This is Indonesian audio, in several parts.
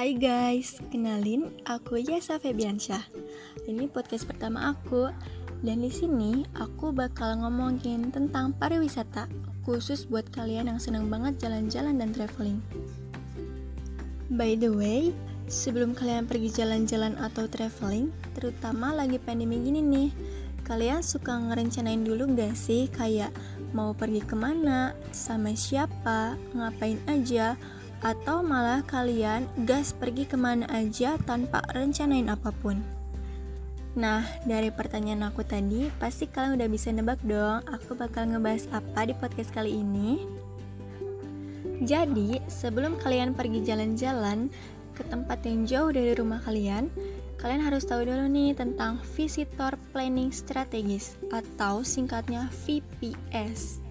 Hai guys, kenalin aku Yasa Febiansyah. Ini podcast pertama aku dan di sini aku bakal ngomongin tentang pariwisata khusus buat kalian yang seneng banget jalan-jalan dan traveling. By the way, sebelum kalian pergi jalan-jalan atau traveling, terutama lagi pandemi gini nih, kalian suka ngerencanain dulu gak sih kayak mau pergi ke mana, sama siapa, ngapain aja, atau malah kalian gas pergi ke mana aja tanpa rencanain apa pun? Nah, dari pertanyaan aku tadi, pasti kalian udah bisa nebak dong aku bakal ngebahas apa di podcast kali ini. Jadi, sebelum kalian pergi jalan-jalan ke tempat yang jauh dari rumah kalian, kalian harus tahu dulu nih tentang Visitor Planning Strategis atau singkatnya VPS.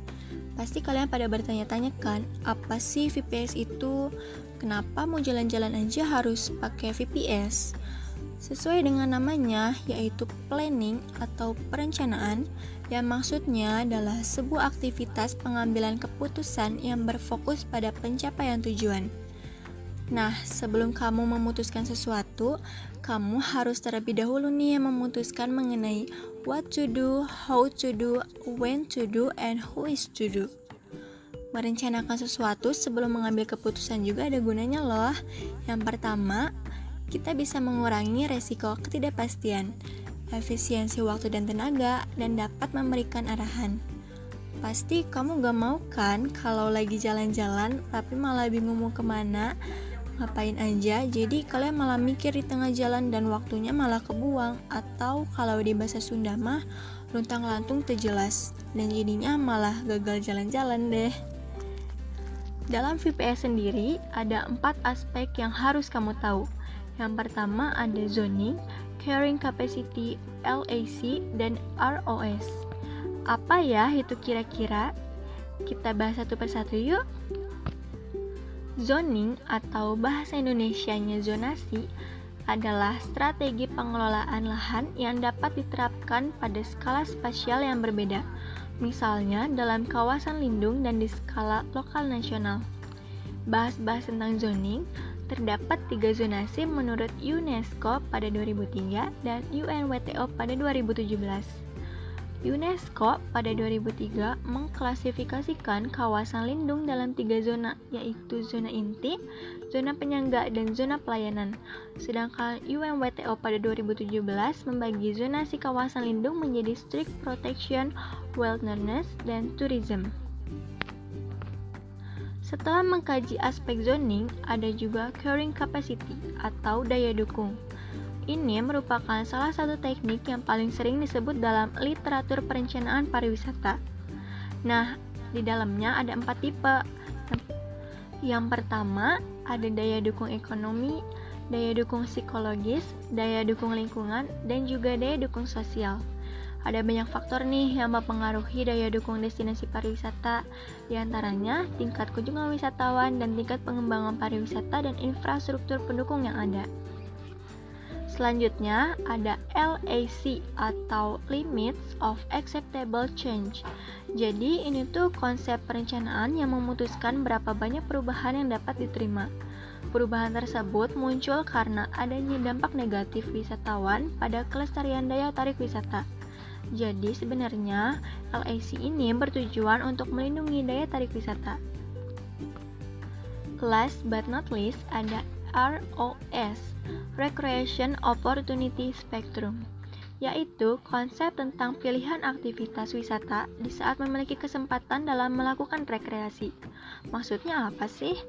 Pasti kalian pada bertanya-tanya kan, apa sih VPS itu? Kenapa mau jalan-jalan aja harus pakai VPS? Sesuai dengan namanya, yaitu planning atau perencanaan, yang maksudnya adalah sebuah aktivitas pengambilan keputusan yang berfokus pada pencapaian tujuan. Nah, sebelum kamu memutuskan sesuatu, kamu harus terlebih dahulu nih memutuskan mengenai what to do, how to do, when to do, and who is to do. Merencanakan sesuatu sebelum mengambil keputusan juga ada gunanya loh. Yang pertama, kita bisa mengurangi resiko ketidakpastian, efisiensi waktu dan tenaga, dan dapat memberikan arahan. Pasti kamu gak mau kan kalau lagi jalan-jalan tapi malah bingung mau ke mana ngapain aja jadi kalian malah mikir di tengah jalan dan waktunya malah kebuang. Atau kalau di bahasa Sunda mah luntang lantung terjelas dan jadinya malah gagal jalan-jalan deh. Dalam VPS sendiri ada empat aspek yang harus kamu tahu. Yang pertama ada zoning, carrying capacity, LAC, dan ROS apa ya itu kira-kira? Kita bahas satu persatu yuk Zoning atau bahasa Indonesianya zonasi adalah strategi pengelolaan lahan yang dapat diterapkan pada skala spasial yang berbeda, misalnya dalam kawasan lindung dan di skala lokal nasional. Bahas-bahas tentang zoning, terdapat tiga zonasi menurut UNESCO pada 2003 dan UNWTO pada 2017. UNESCO pada 2003 mengklasifikasikan kawasan lindung dalam tiga zona, yaitu zona inti, zona penyangga, dan zona pelayanan. Sedangkan UNWTO pada 2017 membagi zonasi kawasan lindung menjadi strict protection, wilderness, dan tourism. Setelah mengkaji aspek zoning, ada juga carrying capacity atau daya dukung. Ini merupakan salah satu teknik yang paling sering disebut dalam literatur perencanaan pariwisata. Nah, di dalamnya ada empat tipe. Yang pertama, ada daya dukung ekonomi, daya dukung psikologis, daya dukung lingkungan, dan juga daya dukung sosial. Ada banyak faktor nih yang mempengaruhi daya dukung destinasi pariwisata, di antaranya tingkat kunjungan wisatawan dan tingkat pengembangan pariwisata dan infrastruktur pendukung yang ada. Selanjutnya ada LAC atau Limits of Acceptable Change. Jadi ini tuh konsep perencanaan yang memutuskan berapa banyak perubahan yang dapat diterima. Perubahan tersebut muncul karena adanya dampak negatif wisatawan pada kelestarian daya tarik wisata. Jadi sebenarnya LAC ini bertujuan untuk melindungi daya tarik wisata. Last but not least ada ROS Recreation Opportunity Spectrum yaitu konsep tentang pilihan aktivitas wisata di saat memiliki kesempatan dalam melakukan rekreasi. Maksudnya apa sih?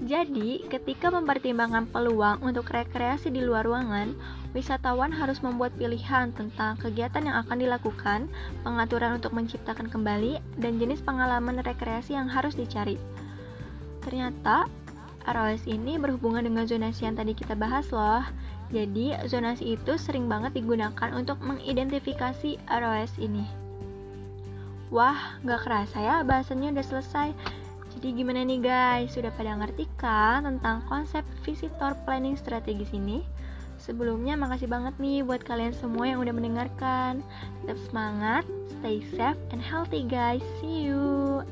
Jadi, ketika mempertimbangkan peluang untuk rekreasi di luar ruangan, wisatawan harus membuat pilihan tentang kegiatan yang akan dilakukan, pengaturan untuk menciptakan kembali, dan jenis pengalaman rekreasi yang harus dicari. Ternyata, ROS ini berhubungan dengan zonasi yang tadi kita bahas loh. Jadi, zonasi itu sering banget digunakan untuk mengidentifikasi ROS ini. Wah, gak kerasa ya bahasannya udah selesai. Jadi gimana nih guys, sudah pada ngerti kan tentang konsep visitor planning strategis ini? Sebelumnya makasih banget nih buat kalian semua yang udah mendengarkan. Tetap semangat, stay safe and healthy guys. See you.